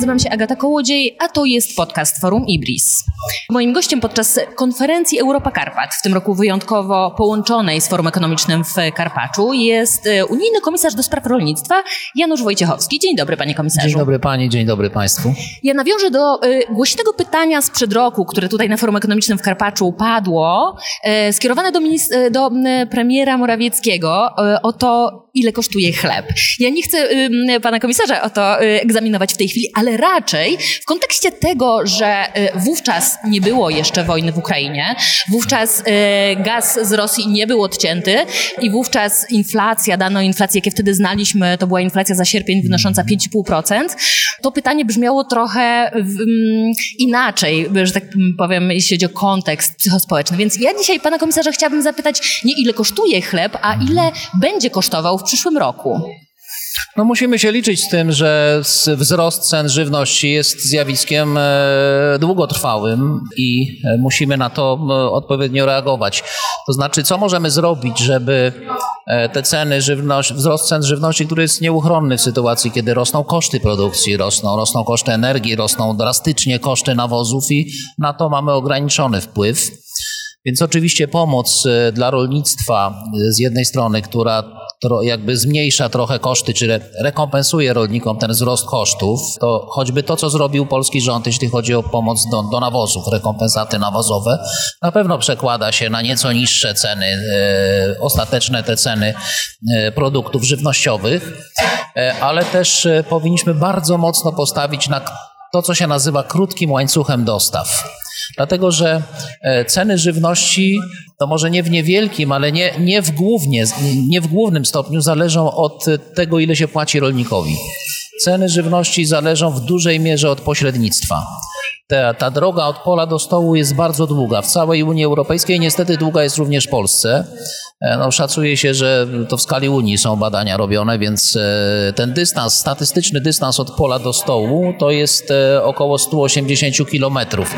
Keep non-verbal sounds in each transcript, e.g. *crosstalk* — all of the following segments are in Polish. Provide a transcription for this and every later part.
nazywam się Agata Kołodziej, a to jest podcast Forum Ibris. Moim gościem podczas konferencji Europa Karpat, w tym roku wyjątkowo połączonej z Forum Ekonomicznym w Karpaczu, jest e, unijny komisarz do spraw rolnictwa Janusz Wojciechowski. Dzień dobry, panie komisarzu. Dzień dobry pani, dzień dobry państwu. Ja nawiążę do y, głośnego pytania sprzed roku, które tutaj na Forum Ekonomicznym w Karpaczu padło, y, skierowane do, do y, premiera Morawieckiego o to, ile kosztuje chleb. Ja nie chcę pana komisarza o to egzaminować w tej chwili, ale raczej w kontekście tego, że y, nie było jeszcze wojny w Ukrainie, wówczas gaz z Rosji nie był odcięty i wówczas inflacja, dano inflację, jakie wtedy znaliśmy, to była inflacja za sierpień wynosząca 5,5%, to pytanie brzmiało trochę inaczej, że tak powiem, jeśli chodzi o kontekst psychospołeczny. Więc ja dzisiaj pana komisarza chciałabym zapytać nie ile kosztuje chleb, a ile będzie kosztował w przyszłym roku. No musimy się liczyć z tym, że wzrost cen żywności jest zjawiskiem e, długotrwałym i e, musimy na to e, odpowiednio reagować. To znaczy, co możemy zrobić, żeby te ceny żywności, wzrost cen żywności, który jest nieuchronny w sytuacji, kiedy rosną koszty produkcji, rosną, rosną koszty energii, rosną drastycznie koszty nawozów i na to mamy ograniczony wpływ. Więc oczywiście pomoc dla rolnictwa z jednej strony, która jakby zmniejsza trochę koszty, czy rekompensuje rolnikom ten wzrost kosztów, to choćby to, co zrobił polski rząd, jeśli chodzi o pomoc do, do nawozów, rekompensaty nawozowe, na pewno przekłada się na nieco niższe ceny, e, ostateczne te ceny e, produktów żywnościowych, e, ale też e, powinniśmy bardzo mocno postawić na to, co się nazywa krótkim łańcuchem dostaw. Dlatego, że e, ceny żywności to może nie w niewielkim, ale nie, nie, w głównie, nie w głównym stopniu zależą od tego, ile się płaci rolnikowi. Ceny żywności zależą w dużej mierze od pośrednictwa. Ta, ta, droga od pola do stołu jest bardzo długa. W całej Unii Europejskiej niestety długa jest również w Polsce. E, no, szacuje się, że to w skali Unii są badania robione, więc e, ten dystans, statystyczny dystans od pola do stołu to jest około 180 kilometrów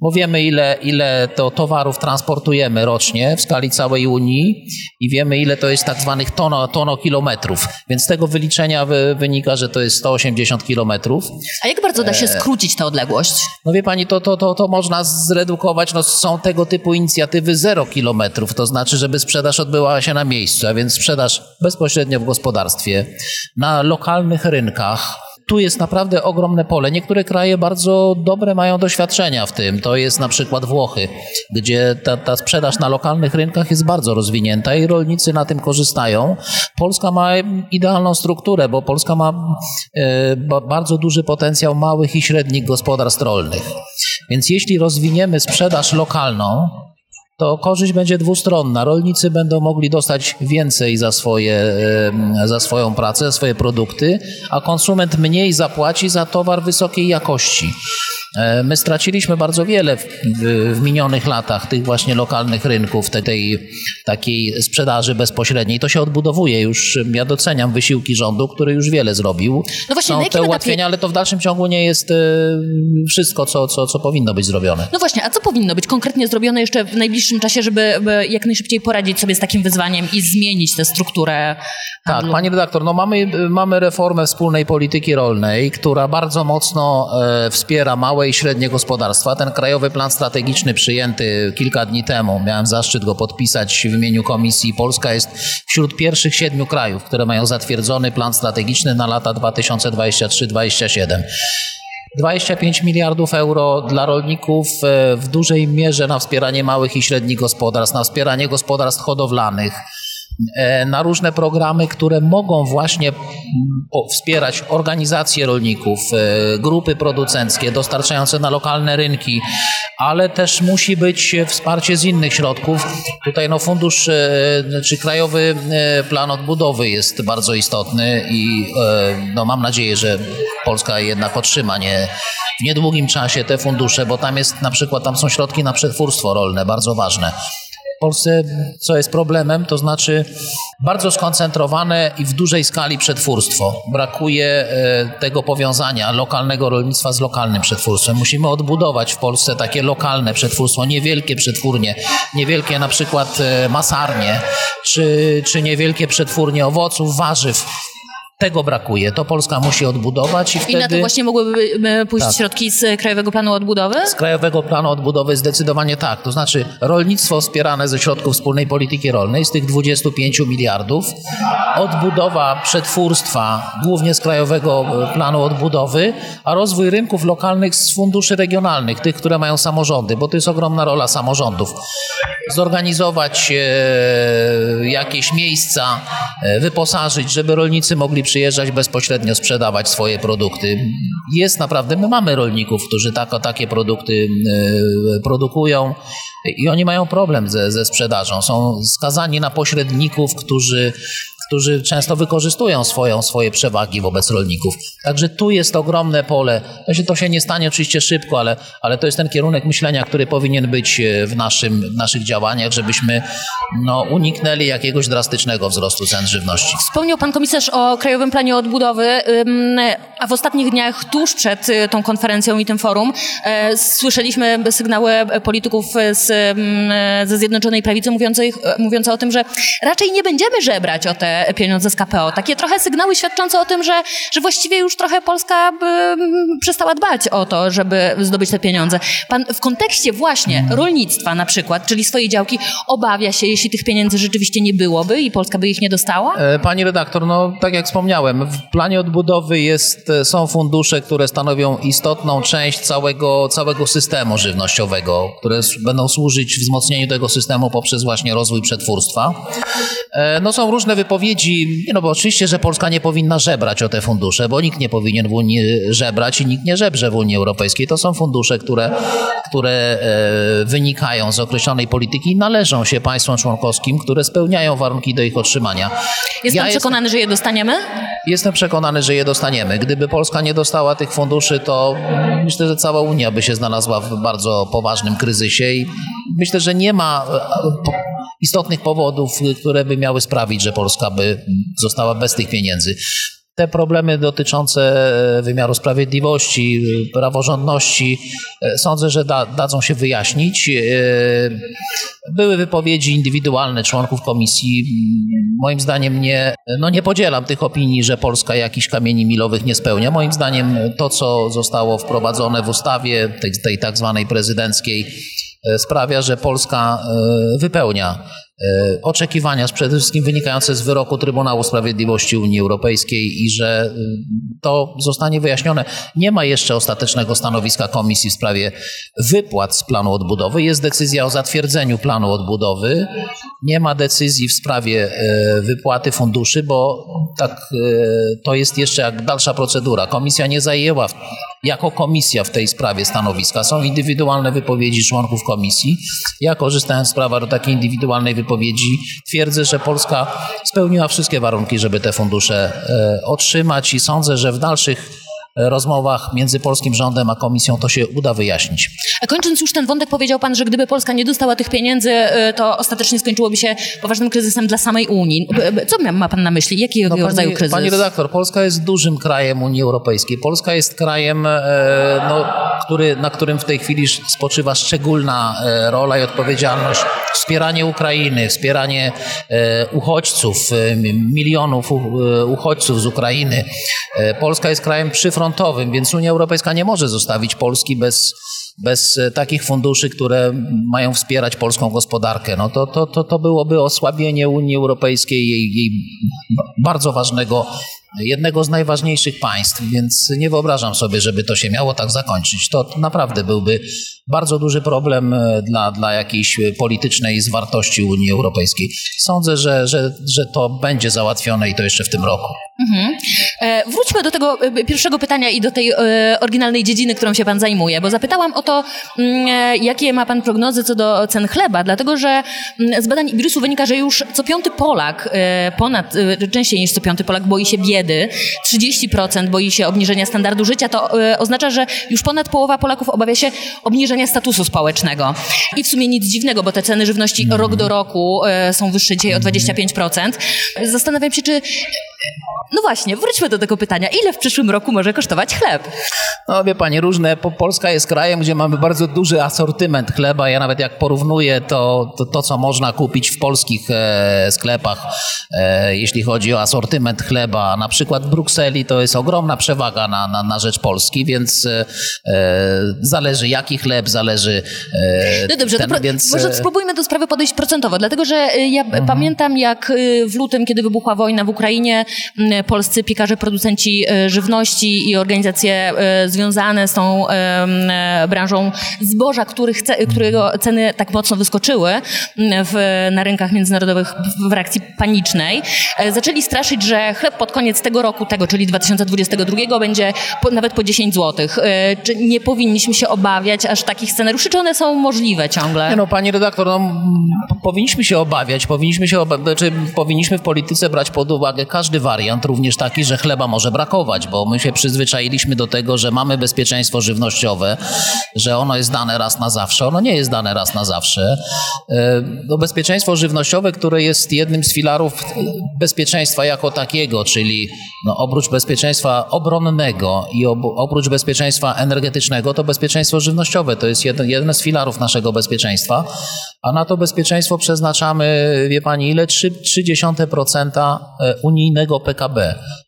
bo wiemy ile, ile to towarów transportujemy rocznie w skali całej Unii i wiemy ile to jest tak zwanych tono, tonokilometrów. Więc z tego wyliczenia wynika, że to jest 180 kilometrów. A jak bardzo da się e, skrócić tę odległość? No wie pani, to, to, to, to można zredukować. No, są tego typu inicjatywy 0 kilometrów, to znaczy, żeby sprzedaż odbyła się na miejscu, a więc sprzedaż bezpośrednio w gospodarstwie, na lokalnych rynkach tu jest naprawdę ogromne pole. Niektóre kraje bardzo dobre mają doświadczenia w tym. To jest na przykład Włochy, gdzie ta, ta sprzedaż na lokalnych rynkach jest bardzo rozwinięta i rolnicy na tym korzystają. Polska ma idealną strukturę, bo Polska ma e, bardzo duży potencjał małych i średnich gospodarstw rolnych. Więc jeśli rozwiniemy sprzedaż lokalną, to korzyść będzie dwustronna. Rolnicy będą mogli dostać więcej za, swoje, za swoją pracę, swoje produkty, a konsument mniej zapłaci za towar wysokiej jakości. E, my straciliśmy bardzo wiele w, w, minionych latach tych właśnie lokalnych rynków, tej, tej takiej sprzedaży bezpośredniej. To się odbudowuje już. Ja doceniam wysiłki rządu, który już wiele zrobił. No właśnie, Są te ułatwienia, etapie... ale to w dalszym ciągu nie jest e, wszystko, co, co, co powinno być zrobione. No właśnie, a co powinno być konkretnie zrobione jeszcze w najbliższym czasie, żeby jak najszybciej poradzić sobie z takim wyzwaniem i zmienić tę strukturę handlu? Tak, pani redaktor, no mamy, mamy reformę wspólnej polityki rolnej, która bardzo mocno e, wspiera małe i średnie gospodarstwa. Ten krajowy plan strategiczny przyjęty kilka dni temu, miałem zaszczyt go podpisać w imieniu komisji. Polska jest wśród pierwszych siedmiu krajów, które mają zatwierdzony plan strategiczny na lata 2023-2027. 25 miliardów euro dla rolników e, w dużej mierze na wspieranie małych i średnich gospodarstw, na wspieranie gospodarstw hodowlanych, na różne programy, które mogą właśnie wspierać organizacje rolników, e, grupy producenckie dostarczające na lokalne rynki, ale też musi być wsparcie z innych środków. Tutaj no fundusz e, czy krajowy plan odbudowy jest bardzo istotny i no mam nadzieję, że Polska jednak otrzyma nie, w niedługim czasie te fundusze, bo tam jest na przykład, tam są środki na przetwórstwo rolne, bardzo ważne. W Polsce, co jest problemem, to znaczy bardzo skoncentrowane i w dużej skali przetwórstwo. Brakuje e, tego powiązania lokalnego rolnictwa z lokalnym przetwórstwem. Musimy odbudować w Polsce takie lokalne przetwórstwo, niewielkie przetwórnie, niewielkie na przykład e, masarnie, czy, czy niewielkie przetwórnie owoców, warzyw tego brakuje. To Polska musi odbudować i wtedy... I na to właśnie mogłyby pójść tak. środki z Krajowego Planu Odbudowy? Z Krajowego Planu Odbudowy zdecydowanie tak. To znaczy rolnictwo wspierane ze środków wspólnej polityki rolnej z tych 25 miliardów, odbudowa przetwórstwa głównie z Krajowego Planu Odbudowy, a rozwój rynków lokalnych z funduszy regionalnych, tych, które mają samorządy, bo to jest ogromna rola samorządów. Zorganizować e, jakieś miejsca, e, wyposażyć, żeby rolnicy mogli przyjeżdżać bezpośrednio sprzedawać swoje produkty. Jest naprawdę, my mamy rolników, którzy tak, takie produkty e, produkują i oni mają problem ze, ze sprzedażą. Są skazani na pośredników, którzy którzy często wykorzystują swoją, swoje przewagi wobec rolników. Także tu jest ogromne pole. To się, to się nie stanie oczywiście szybko, ale, ale to jest ten kierunek myślenia, który powinien być e, w, naszym, w naszych działaniach, żebyśmy no, uniknęli jakiegoś drastycznego wzrostu cen żywności. Wspomniał pan komisarz o Krajowym Planie Odbudowy, a w ostatnich dniach, tuż przed e, tą konferencją i tym forum, e, słyszeliśmy sygnały polityków z, ze Zjednoczonej Prawicy mówiące, mówiące o tym, że raczej nie będziemy żebrać o te pieniądze z KPO. Takie trochę sygnały świadczące o tym, że, że właściwie już trochę Polska by, przestała dbać o to, żeby zdobyć te pieniądze. Pan w kontekście właśnie rolnictwa na przykład, czyli swojej działki, obawia się, jeśli tych pieniędzy rzeczywiście nie byłoby i Polska by ich nie dostała? E, pani redaktor, no tak jak wspomniałem, w planie odbudowy jest, e, są fundusze, które stanowią istotną część całego, całego systemu żywnościowego, które będą służyć wzmocnieniu tego systemu poprzez właśnie rozwój przetwórstwa. E, no są różne wypowiedzi wypowiedzi, no bo oczywiście, że Polska nie powinna żebrać o te fundusze, bo nikt nie powinien w Unii żebrać i nikt nie żebrze w Unii Europejskiej. To są fundusze, które, które e, wynikają z określonej polityki i należą się państwom członkowskim, które spełniają warunki do ich otrzymania. Jest ja pan przekonany, jestem, że je dostaniemy? Jestem przekonany, że je dostaniemy. Gdyby Polska nie dostała tych funduszy, to myślę, że cała Unia by się znalazła w bardzo poważnym kryzysie i myślę, że nie ma istotnych powodów, które by miały sprawić, że Polska by została bez tych pieniędzy. Te problemy dotyczące wymiaru sprawiedliwości, praworządności, e, sądzę, że da, dadzą się wyjaśnić. E, były wypowiedzi indywidualne członków komisji. Moim zdaniem nie, no nie podzielam tych opinii, że Polska jakichś kamieni milowych nie spełnia. Moim zdaniem to, co zostało wprowadzone w ustawie, tej, tej tak zwanej prezydenckiej, E, sprawia, że Polska e, wypełnia e, oczekiwania przede wszystkim wynikające z wyroku Trybunału Sprawiedliwości Unii Europejskiej i że to zostanie wyjaśnione. Nie ma jeszcze ostatecznego stanowiska Komisji w sprawie wypłat z planu odbudowy. Jest decyzja o zatwierdzeniu planu odbudowy. Nie ma decyzji w sprawie wypłaty funduszy, bo tak to jest jeszcze jak dalsza procedura. Komisja nie zajęła jako komisja w tej sprawie stanowiska. Są indywidualne wypowiedzi członków komisji. Ja korzystając z prawa do takiej indywidualnej wypowiedzi twierdzę, że Polska spełniła wszystkie warunki, żeby te fundusze e, otrzymać i sądzę, że w dalszych rozmowach między polskim rządem a komisją to się uda wyjaśnić. A kończąc już ten wątek, powiedział pan, że gdyby Polska nie dostała tych pieniędzy, y, to ostatecznie skończyłoby się poważnym kryzysem dla samej Unii. Co ma pan na myśli? Jakiego no, rodzaju kryzys? Pani redaktor, Polska jest dużym krajem Unii Europejskiej. Polska jest krajem, e, no, który, na którym w tej chwili spoczywa szczególna e, rola i odpowiedzialność. Wspieranie Ukrainy, wspieranie e, uchodźców, milionów uchodźców z Ukrainy. Polska jest krajem przyfrontowym frontowym, więc Unia Europejska nie może zostawić Polski bez, bez e, takich funduszy, które mają wspierać polską gospodarkę. No to, to, to, to byłoby osłabienie Unii Europejskiej, jej, jej bardzo ważnego jednego z najważniejszych państw, więc nie wyobrażam sobie, żeby to się miało tak zakończyć. To naprawdę byłby bardzo duży problem e, dla, dla jakiejś politycznej zwartości Unii Europejskiej. Sądzę, że, że, że to będzie załatwione i to jeszcze w tym roku. Mhm. E, wróćmy do tego e, pierwszego pytania i do tej e, oryginalnej dziedziny, którą się Pan zajmuje, bo zapytałam o to, mm, jakie ma Pan prognozy co do cen chleba, dlatego że mm, z badań Ibrysu wynika, że już co piąty Polak, ponad, częściej niż co piąty Polak boi się biedy, 30% boi się obniżenia standardu życia, to oznacza, że już ponad połowa Polaków obawia się obniżenia statusu społecznego. I w sumie nic dziwnego, bo te ceny żywności mm. rok do roku są wyższe dzisiaj o 25%. Zastanawiam się, czy no właśnie, wróćmy do tego pytania. Ile w przyszłym roku może kosztować chleb? No wie pani, różne. Polska jest krajem, gdzie mamy bardzo duży asortyment chleba. Ja nawet jak porównuję to, to, to co można kupić w polskich e, sklepach, e, jeśli chodzi o asortyment chleba, na przykład w Brukseli, to jest ogromna przewaga na, na, na rzecz Polski, więc e, zależy jaki chleb, zależy e, No dobrze, ten, to więc... może spróbujmy do sprawy podejść procentowo, dlatego że e, ja mhm. pamiętam jak e, w lutym, kiedy wybuchła wojna w Ukrainie, polscy piekarze, producenci żywności i organizacje związane z tą branżą zboża, który chce, którego ceny tak mocno wyskoczyły w, na rynkach międzynarodowych w reakcji panicznej, zaczęli straszyć, że chleb pod koniec tego roku, tego, czyli 2022 będzie po, nawet po 10 zł. Czy nie powinniśmy się obawiać aż takich scenariuszy, czy one są możliwe ciągle? Nie no, pani redaktor, no, powinniśmy się obawiać, powinniśmy się obawiać, czy powinniśmy w polityce brać pod uwagę każdy wariant, również taki, że chleba może brakować, bo my się przyzwyczailiśmy do tego, że mamy bezpieczeństwo żywnościowe, że ono jest dane raz na zawsze. Ono nie jest dane raz na zawsze. E, no, bezpieczeństwo żywnościowe, które jest jednym z filarów bezpieczeństwa jako takiego, czyli no, oprócz bezpieczeństwa obronnego i ob, oprócz bezpieczeństwa energetycznego, to bezpieczeństwo żywnościowe to jest jeden, jeden z filarów naszego bezpieczeństwa, a na to bezpieczeństwo przeznaczamy, wie pani, ile? 0,3% e, unijnego PKB.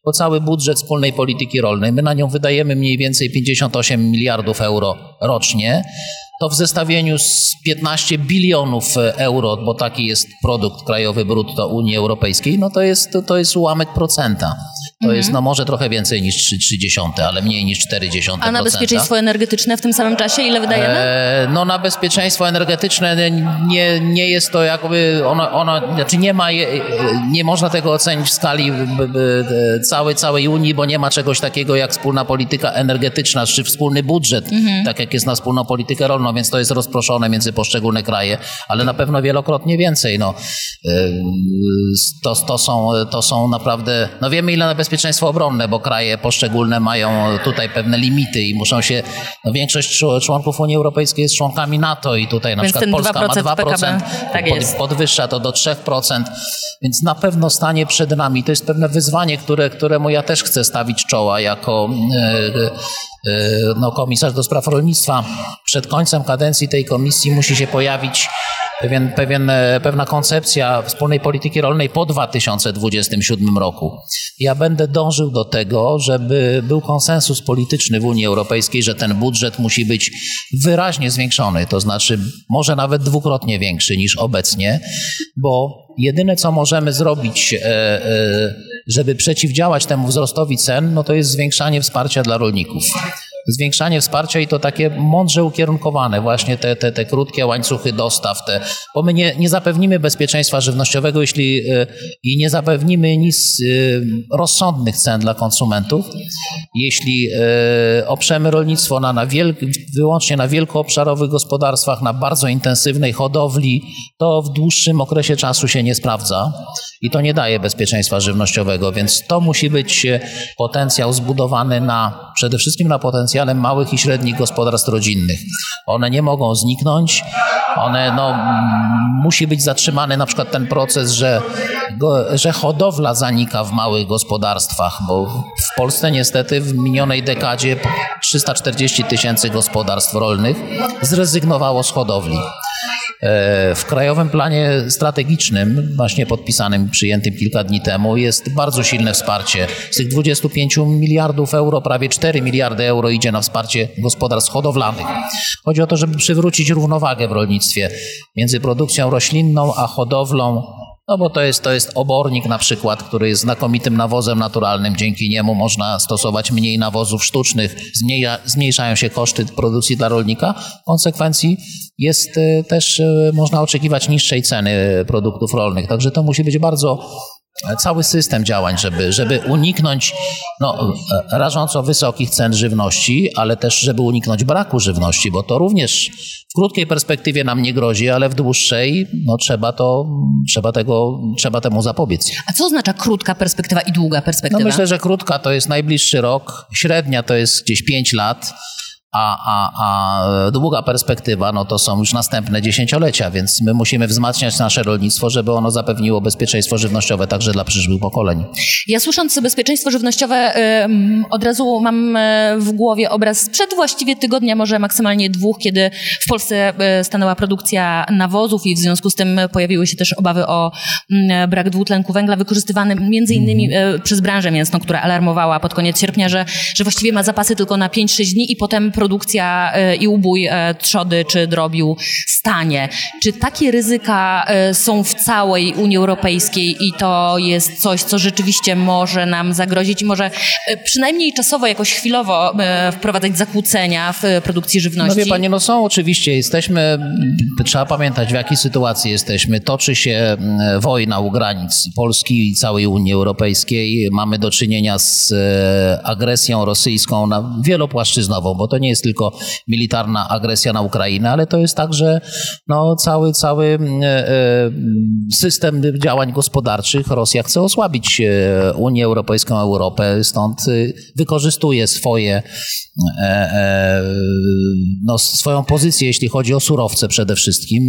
To cały budżet wspólnej polityki rolnej. My na nią wydajemy mniej więcej 58 miliardów euro rocznie to w zestawieniu z 15 bilionów euro, bo taki jest produkt krajowy brutto Unii Europejskiej, no to jest, to jest ułamek procenta. To mhm. jest no może trochę więcej niż 3,3, ale mniej niż 0,4%. A na bezpieczeństwo energetyczne w tym samym czasie ile wydajemy? E, no na bezpieczeństwo energetyczne nie, nie jest to jakby, ono, ono, znaczy nie ma, nie można tego ocenić w skali całej, całej Unii, bo nie ma czegoś takiego jak wspólna polityka energetyczna, czy wspólny budżet, mhm. tak jak jest na wspólną politykę rolną, więc to jest rozproszone między poszczególne kraje, ale na pewno wielokrotnie więcej. No. To, to, są, to są naprawdę, no wiemy ile na bezpieczeństwo obronne, bo kraje poszczególne mają tutaj pewne limity i muszą się, no większość członków Unii Europejskiej jest członkami NATO i tutaj na Więc przykład Polska ma 2%, PKB, tak pod, podwyższa to do 3%, więc na pewno stanie przed nami. To jest pewne wyzwanie, które, któremu ja też chcę stawić czoła jako e, e, no, komisarz do spraw rolnictwa. Przed końcem kadencji tej komisji musi się pojawić pewien, pewien, e, pewna koncepcja wspólnej polityki rolnej po 2027 roku. Ja będę dążył do tego, żeby był konsensus polityczny w Unii Europejskiej, że ten budżet musi być wyraźnie zwiększony, to znaczy może nawet dwukrotnie większy niż obecnie, bo jedyne co możemy zrobić, e, e, żeby przeciwdziałać temu wzrostowi cen, no to jest zwiększanie wsparcia dla rolników zwiększanie wsparcia i to takie mądrze ukierunkowane, właśnie te, te, te krótkie łańcuchy dostaw, te, bo my nie, nie zapewnimy bezpieczeństwa żywnościowego, jeśli e, i nie zapewnimy nic e, rozsądnych cen dla konsumentów, jeśli e, oprzemy rolnictwo na, na wielk, wyłącznie na wielkoobszarowych gospodarstwach, na bardzo intensywnej hodowli, to w dłuższym okresie czasu się nie sprawdza i to nie daje bezpieczeństwa żywnościowego, więc to musi być potencjał zbudowany na przede wszystkim na potencjale małych i średnich gospodarstw rodzinnych. One nie mogą zniknąć, one no, musi być zatrzymany na przykład ten proces, że, że hodowla zanika w małych gospodarstwach, bo w Polsce niestety w minionej dekadzie 340 tysięcy gospodarstw rolnych zrezygnowało z hodowli. E, w Krajowym Planie Strategicznym, właśnie podpisanym, przyjętym kilka dni temu, jest bardzo silne wsparcie. Z tych 25 miliardów euro, prawie 4 miliardy euro idzie na wsparcie gospodarstw hodowlanych. Chodzi o to, żeby przywrócić równowagę w rolnictwie między produkcją roślinną a hodowlą no bo to jest, to jest obornik na przykład, który jest znakomitym nawozem naturalnym. Dzięki niemu można stosować mniej nawozów sztucznych, zmniejsza, zmniejszają się koszty produkcji dla rolnika. W konsekwencji jest y, też, y, można oczekiwać niższej ceny produktów rolnych. Także to musi być bardzo cały system działań, żeby, żeby uniknąć no, rażąco wysokich cen żywności, ale też żeby uniknąć braku żywności, bo to również w krótkiej perspektywie nam nie grozi, ale w dłuższej no, trzeba, to, trzeba, tego, trzeba temu zapobiec. A co oznacza krótka perspektywa i długa perspektywa? No, myślę, że krótka to jest najbliższy rok, średnia to jest gdzieś 5 lat, a, a, a długa perspektywa no to są już następne dziesięciolecia, więc my musimy wzmacniać nasze rolnictwo, żeby ono zapewniło bezpieczeństwo żywnościowe także dla przyszłych pokoleń. Ja słysząc bezpieczeństwo żywnościowe od razu mam e, w głowie obraz sprzed właściwie tygodnia, może maksymalnie dwóch, kiedy w Polsce e, stanęła produkcja nawozów i w związku z tym pojawiły się też obawy o mm, brak dwutlenku węgla wykorzystywany między innymi mhm. przez branżę mięsną, która alarmowała pod koniec sierpnia, że, że właściwie ma zapasy tylko na 5-6 dni i potem produkcja e, i ubój e, trzody czy drobiu stanie. Czy takie ryzyka e, są w całej Unii Europejskiej i to jest coś, co rzeczywiście może nam zagrozić i może przynajmniej czasowo, jakoś chwilowo wprowadzać zakłócenia w produkcji żywności? No wie Pani, no są oczywiście, jesteśmy, trzeba pamiętać w jakiej sytuacji jesteśmy. Toczy się wojna u granic Polski i całej Unii Europejskiej. Mamy do czynienia z agresją rosyjską na wielopłaszczyznową, bo to nie jest tylko militarna agresja na Ukrainę, ale to jest także no, cały, cały e, e, system działań gospodarczych. Rosja chce osłabić e, Unię Europejską, Europę, stąd wykorzystuje swoje, no, swoją pozycję, jeśli chodzi o surowce przede wszystkim,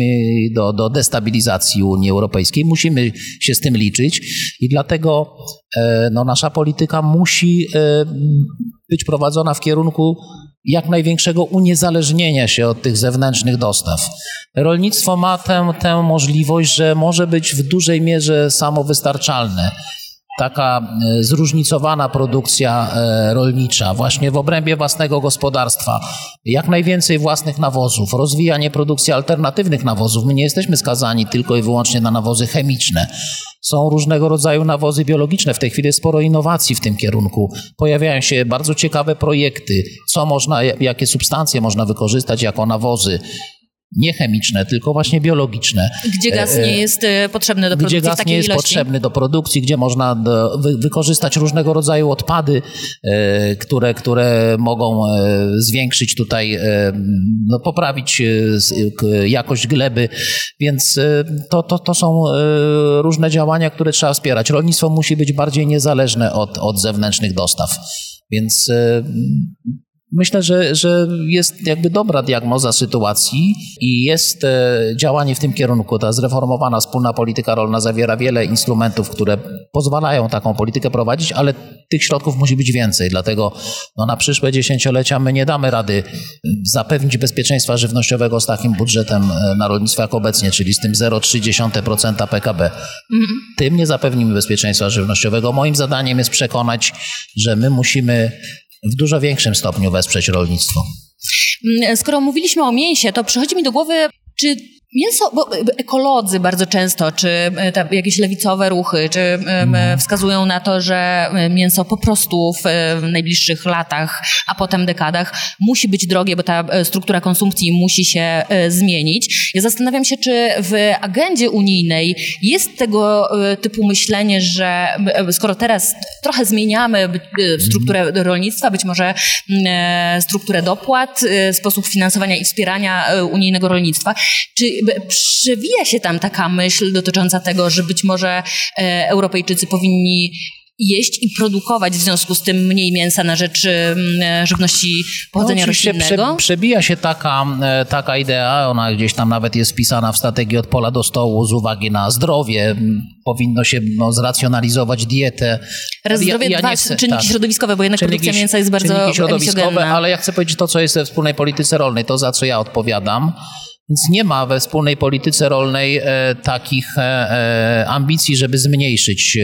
do, do destabilizacji Unii Europejskiej. Musimy się z tym liczyć i dlatego no, nasza polityka musi być prowadzona w kierunku jak największego uniezależnienia się od tych zewnętrznych dostaw. Rolnictwo ma tę, tę możliwość, że może być w dużej mierze samowystarczalne taka e, zróżnicowana produkcja e, rolnicza, właśnie w obrębie własnego gospodarstwa, jak najwięcej własnych nawozów, rozwijanie produkcji alternatywnych nawozów. My nie jesteśmy skazani tylko i wyłącznie na nawozy chemiczne. Są różnego rodzaju nawozy biologiczne. W tej chwili jest sporo innowacji w tym kierunku. Pojawiają się bardzo ciekawe projekty, co można, jakie substancje można wykorzystać jako nawozy nie chemiczne, tylko właśnie biologiczne. Gdzie gaz nie e, jest e, potrzebny do produkcji Gdzie gaz nie jest ilości? potrzebny do produkcji, gdzie można do, wy, wykorzystać różnego rodzaju odpady, e, które, które mogą zwiększyć tutaj, no, poprawić jakość gleby, więc to, to, to są różne działania, które trzeba wspierać. Rolnictwo musi być bardziej niezależne od, od zewnętrznych dostaw. Więc Myślę, że, że jest jakby dobra diagnoza sytuacji i jest e, działanie w tym kierunku. Ta zreformowana wspólna polityka rolna zawiera wiele instrumentów, które pozwalają taką politykę prowadzić, ale tych środków musi być więcej. Dlatego no, na przyszłe dziesięciolecia my nie damy rady zapewnić bezpieczeństwa żywnościowego z takim budżetem e, na rolnictwo jak obecnie, czyli z tym 0,3% PKB. Tym nie zapewnimy bezpieczeństwa żywnościowego. Moim zadaniem jest przekonać, że my musimy w dużo większym stopniu wesprzeć rolnictwo. Mm, skoro mówiliśmy o mięsie, to przychodzi mi do głowy, czy Mięso, bo ekolodzy bardzo często, czy e, jakieś lewicowe ruchy, czy mhm. wskazują na to, że e, mięso po prostu w najbliższych latach, a potem dekadach musi być drogie, bo ta e, struktura konsumpcji musi się zmienić. Ja zastanawiam się, czy w agendzie unijnej jest tego typu myślenie, że skoro teraz trochę zmieniamy strukturę mhm. rolnictwa, być może strukturę dopłat, sposób finansowania i wspierania unijnego rolnictwa, czy przewija się tam taka myśl dotycząca tego, że być może e, Europejczycy powinni jeść i produkować w związku z tym mniej mięsa na rzecz mm, żywności pochodzenia no, roślinnego? Prze, przebija się taka, e, taka idea, ona gdzieś tam nawet jest wpisana w strategii od pola do stołu z uwagi na zdrowie. Powinno się no, zracjonalizować dietę. Raz zdrowie, ja, ja dwa chcę, czynniki tak. środowiskowe, bo jednak czynniki, produkcja mięsa jest bardzo środowiskowe, ale ja chcę powiedzieć to, co jest we wspólnej polityce rolnej, to za co ja odpowiadam. Więc nie ma we wspólnej polityce rolnej e, takich e, e, ambicji, żeby zmniejszyć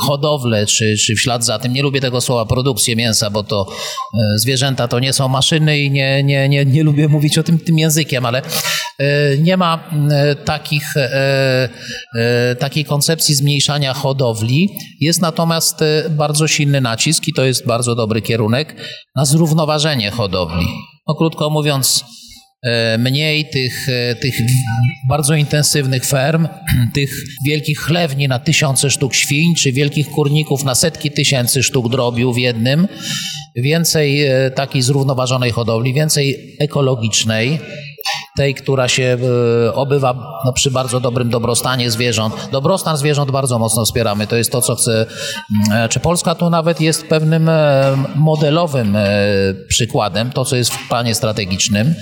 hodowlę, czy, czy w ślad za tym, nie lubię tego słowa produkcję mięsa, bo to zwierzęta to nie są maszyny i nie, nie, nie, nie lubię mówić o tym tym językiem, ale nie ma takich, takiej koncepcji zmniejszania hodowli. Jest natomiast bardzo silny nacisk i to jest bardzo dobry kierunek na zrównoważenie hodowli. No krótko mówiąc, mniej tych, e, tych bardzo intensywnych ferm, *clears throat* tych wielkich chlewni na tysiące sztuk świń, czy wielkich kurników na setki tysięcy sztuk drobiu w jednym, więcej e, takiej zrównoważonej hodowli, więcej ekologicznej, tej, która się e, obywa no, przy bardzo dobrym dobrostanie zwierząt. Dobrostan zwierząt bardzo mocno wspieramy. To jest to, co chce. Mm, czy Polska tu nawet jest pewnym modelowym przykładem, to co jest w planie strategicznym.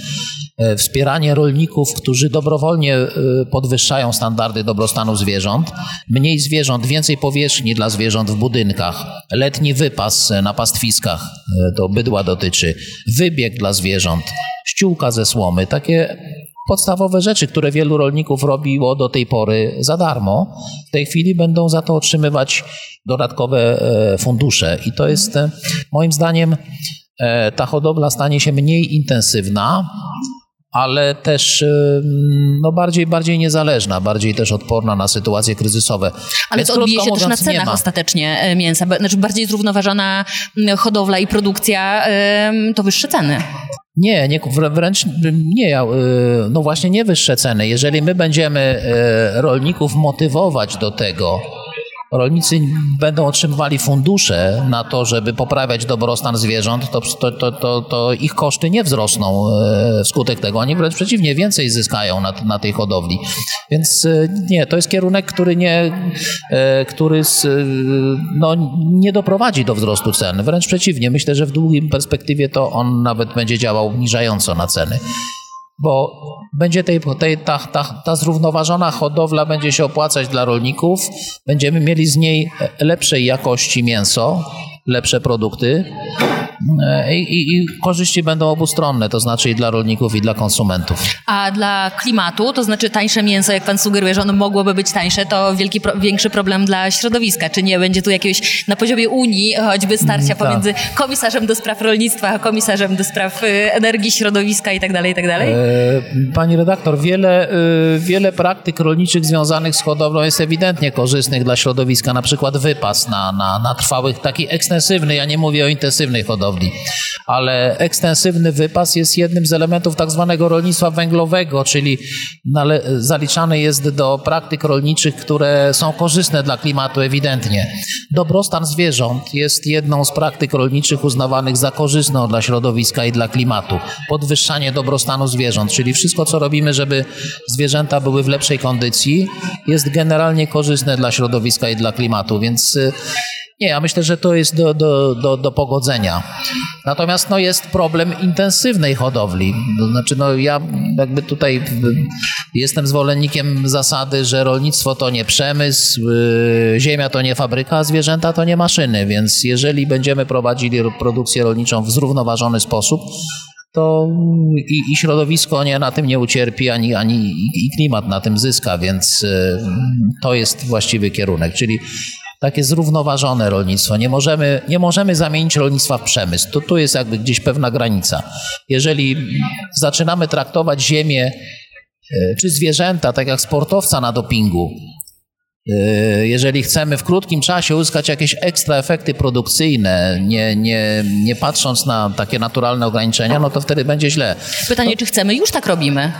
E, wspieranie rolników, którzy dobrowolnie e, podwyższają standardy dobrostanu zwierząt, mniej zwierząt, więcej powierzchni dla zwierząt w budynkach, letni wypas na pastwiskach, e, to bydła dotyczy, wybieg dla zwierząt, ściółka ze słomy, takie podstawowe rzeczy, które wielu rolników robiło do tej pory za darmo, w tej chwili będą za to otrzymywać dodatkowe fundusze. I to jest moim zdaniem ta hodowla stanie się mniej intensywna, ale też no bardziej, bardziej niezależna, bardziej też odporna na sytuacje kryzysowe. Ale Więc to odbije się też na cenach ostatecznie e, mięsa. Znaczy bardziej zrównoważona hodowla i produkcja to wyższe ceny. Nie, nie, wręcz nie, no właśnie nie wyższe ceny. Jeżeli my będziemy rolników motywować do tego, rolnicy będą otrzymywali fundusze na to, żeby poprawiać dobrostan zwierząt, to, to, to, to, ich koszty nie wzrosną e, wskutek tego. Oni wręcz przeciwnie, więcej zyskają na, na tej hodowli. Więc e, nie, to jest kierunek, który nie, e, który no, nie doprowadzi do wzrostu cen. Wręcz przeciwnie, myślę, że w długim perspektywie to on nawet będzie działał obniżająco na ceny bo będzie tej, tej, ta, ta, ta zrównoważona hodowla będzie się opłacać dla rolników, będziemy mieli z niej lepszej jakości mięso, lepsze produkty, I, i, I, korzyści będą obustronne, to znaczy i dla rolników, i dla konsumentów. A dla klimatu, to znaczy tańsze mięso, jak pan sugeruje, że ono mogłoby być tańsze, to wielki, większy problem dla środowiska. Czy nie będzie tu jakiegoś na poziomie Unii choćby starcia mm, tak. pomiędzy komisarzem do spraw rolnictwa, a komisarzem do spraw y, energii, środowiska i tak dalej, i tak dalej? E, pani redaktor, wiele, y, wiele praktyk rolniczych związanych z hodowlą jest ewidentnie korzystnych dla środowiska, na przykład wypas na, na, na trwałych, taki ekstensywny, ja nie mówię o intensywnej hodowli, hodowli. Ale ekstensywny wypas jest jednym z elementów tak zwanego rolnictwa węglowego, czyli zaliczany jest do praktyk rolniczych, które są korzystne dla klimatu ewidentnie. Dobrostan zwierząt jest jedną z praktyk rolniczych uznawanych za korzystną dla środowiska i dla klimatu. Podwyższanie dobrostanu zwierząt, czyli wszystko, co robimy, żeby zwierzęta były w lepszej kondycji, jest generalnie korzystne dla środowiska i dla klimatu, więc y, nie, ja myślę, że to jest do, do, do, do pogodzenia. Natomiast no, jest problem intensywnej hodowli. Znaczy, no, ja jakby tutaj jestem zwolennikiem zasady, że rolnictwo to nie przemysł, yy, ziemia to nie fabryka, zwierzęta to nie maszyny. Więc jeżeli będziemy prowadzili produkcję rolniczą w zrównoważony sposób, to i, i, środowisko nie, na tym nie ucierpi, ani, ani i klimat na tym zyska, więc yy, to jest właściwy kierunek. Czyli takie zrównoważone rolnictwo. Nie możemy, nie możemy zamienić rolnictwa w przemysł. To tu jest jakby gdzieś pewna granica. Jeżeli zaczynamy traktować ziemię e, czy zwierzęta tak jak sportowca na dopingu, e, jeżeli chcemy w krótkim czasie uzyskać jakieś ekstra efekty produkcyjne, nie, nie, nie patrząc na takie naturalne ograniczenia, no to wtedy będzie źle. Pytanie, no, czy chcemy? Już tak robimy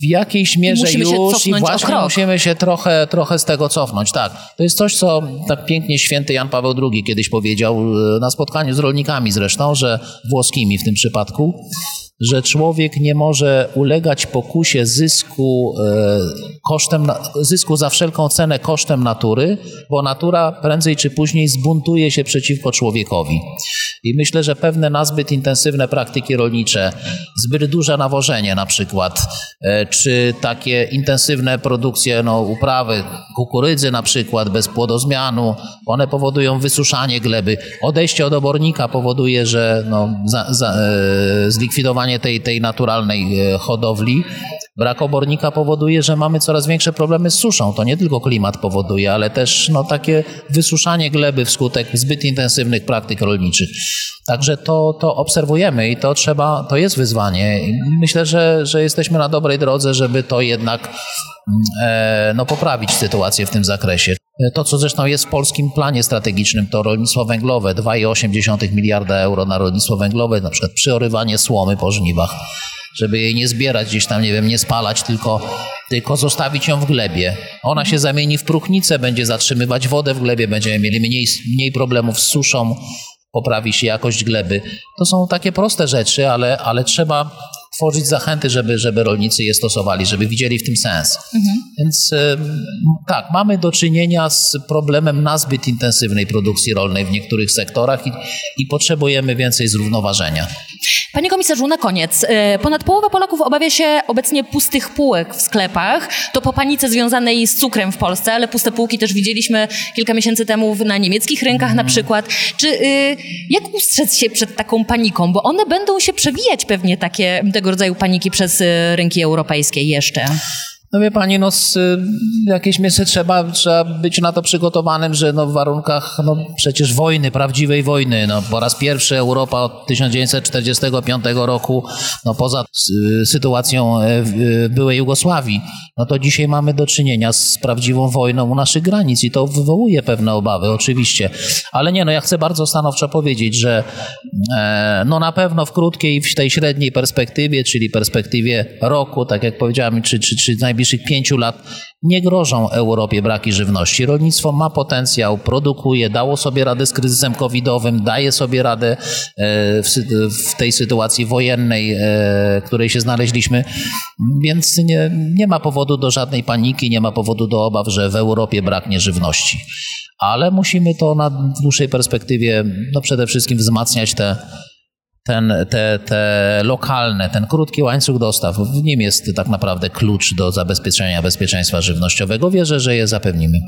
w jakiejś mierze I już i właśnie musimy się trochę, trochę z tego cofnąć. Tak, to jest coś, co tak pięknie święty Jan Paweł II kiedyś powiedział e, na spotkaniu z rolnikami zresztą, że włoskimi w tym przypadku, że człowiek nie może ulegać pokusie zysku, e, kosztem, zysku za wszelką cenę kosztem natury, bo natura prędzej czy później zbuntuje się przeciwko człowiekowi. I myślę, że pewne nazbyt intensywne praktyki rolnicze, zbyt duże nawożenie na przykład, e, czy takie intensywne produkcje, no, uprawy kukurydzy na przykład, bez płodozmianu, one powodują wysuszanie gleby. Odejście od obornika powoduje, że no, za, za, e, zlikwidowanie tej, tej naturalnej e, hodowli Brak obornika powoduje, że mamy coraz większe problemy z suszą. To nie tylko klimat powoduje, ale też no, takie wysuszanie gleby wskutek zbyt intensywnych praktyk rolniczych. Także to, to obserwujemy i to trzeba, to jest wyzwanie. Myślę, że, że jesteśmy na dobrej drodze, żeby to jednak mm, e, no, poprawić sytuację w tym zakresie. To, co zresztą jest w polskim planie strategicznym, to rolnictwo węglowe, 2,8 miliarda euro na rolnictwo węglowe, na przykład przyorywanie słomy po żniwach żeby jej nie zbierać gdzieś tam, nie wiem, nie spalać, tylko, tylko zostawić ją w glebie. Ona się zamieni w próchnicę, będzie zatrzymywać wodę w glebie, będziemy mieli mniej, mniej problemów z suszą, poprawi się jakość gleby. To są takie proste rzeczy, ale, ale trzeba tworzyć zachęty, żeby, żeby rolnicy je stosowali, żeby widzieli w tym sens. Mhm. Więc tak, mamy do czynienia z problemem nazbyt intensywnej produkcji rolnej w niektórych sektorach i, i potrzebujemy więcej zrównoważenia. Panie komisarzu, na koniec. E, ponad połowa Polaków obawia się obecnie pustych półek w sklepach. To po panice związanej z cukrem w Polsce, ale puste półki też widzieliśmy kilka miesięcy temu na niemieckich rynkach na przykład. Czy y, jak ustrzec się przed taką paniką? Bo one będą się przewijać pewnie takie, tego rodzaju paniki przez y, rynki europejskie jeszcze. No wie pani, no z, y, jakieś miejsce trzeba, trzeba być na to przygotowanym, że no w warunkach no przecież wojny, prawdziwej wojny, no po raz pierwszy Europa od 1945 roku, no poza y, sytuacją e, y, byłej Jugosławii, no to dzisiaj mamy do czynienia z prawdziwą wojną u naszych granic i to wywołuje pewne obawy, oczywiście. Ale nie, no ja chcę bardzo stanowczo powiedzieć, że e, no na pewno w krótkiej, w tej średniej perspektywie, czyli perspektywie roku, tak jak powiedziałem, czy, czy, czy najbliższych pięciu lat nie grożą Europie braki żywności. Rolnictwo ma potencjał, produkuje, dało sobie radę z kryzysem covidowym, daje sobie radę e, w, tej sytuacji wojennej, e, w której się znaleźliśmy, więc nie, nie ma powodu do żadnej paniki, nie ma powodu do obaw, że w Europie braknie żywności. Ale musimy to na dłuższej perspektywie no przede wszystkim wzmacniać te ten, te, te lokalne, ten krótki łańcuch dostaw, w nim jest tak naprawdę klucz do zabezpieczenia bezpieczeństwa żywnościowego. Wierzę, że je zapewnimy.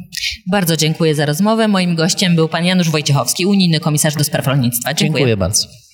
Bardzo dziękuję za rozmowę. Moim gościem był pan Janusz Wojciechowski, unijny komisarz do spraw rolnictwa. Dziękuję, dziękuję bardzo.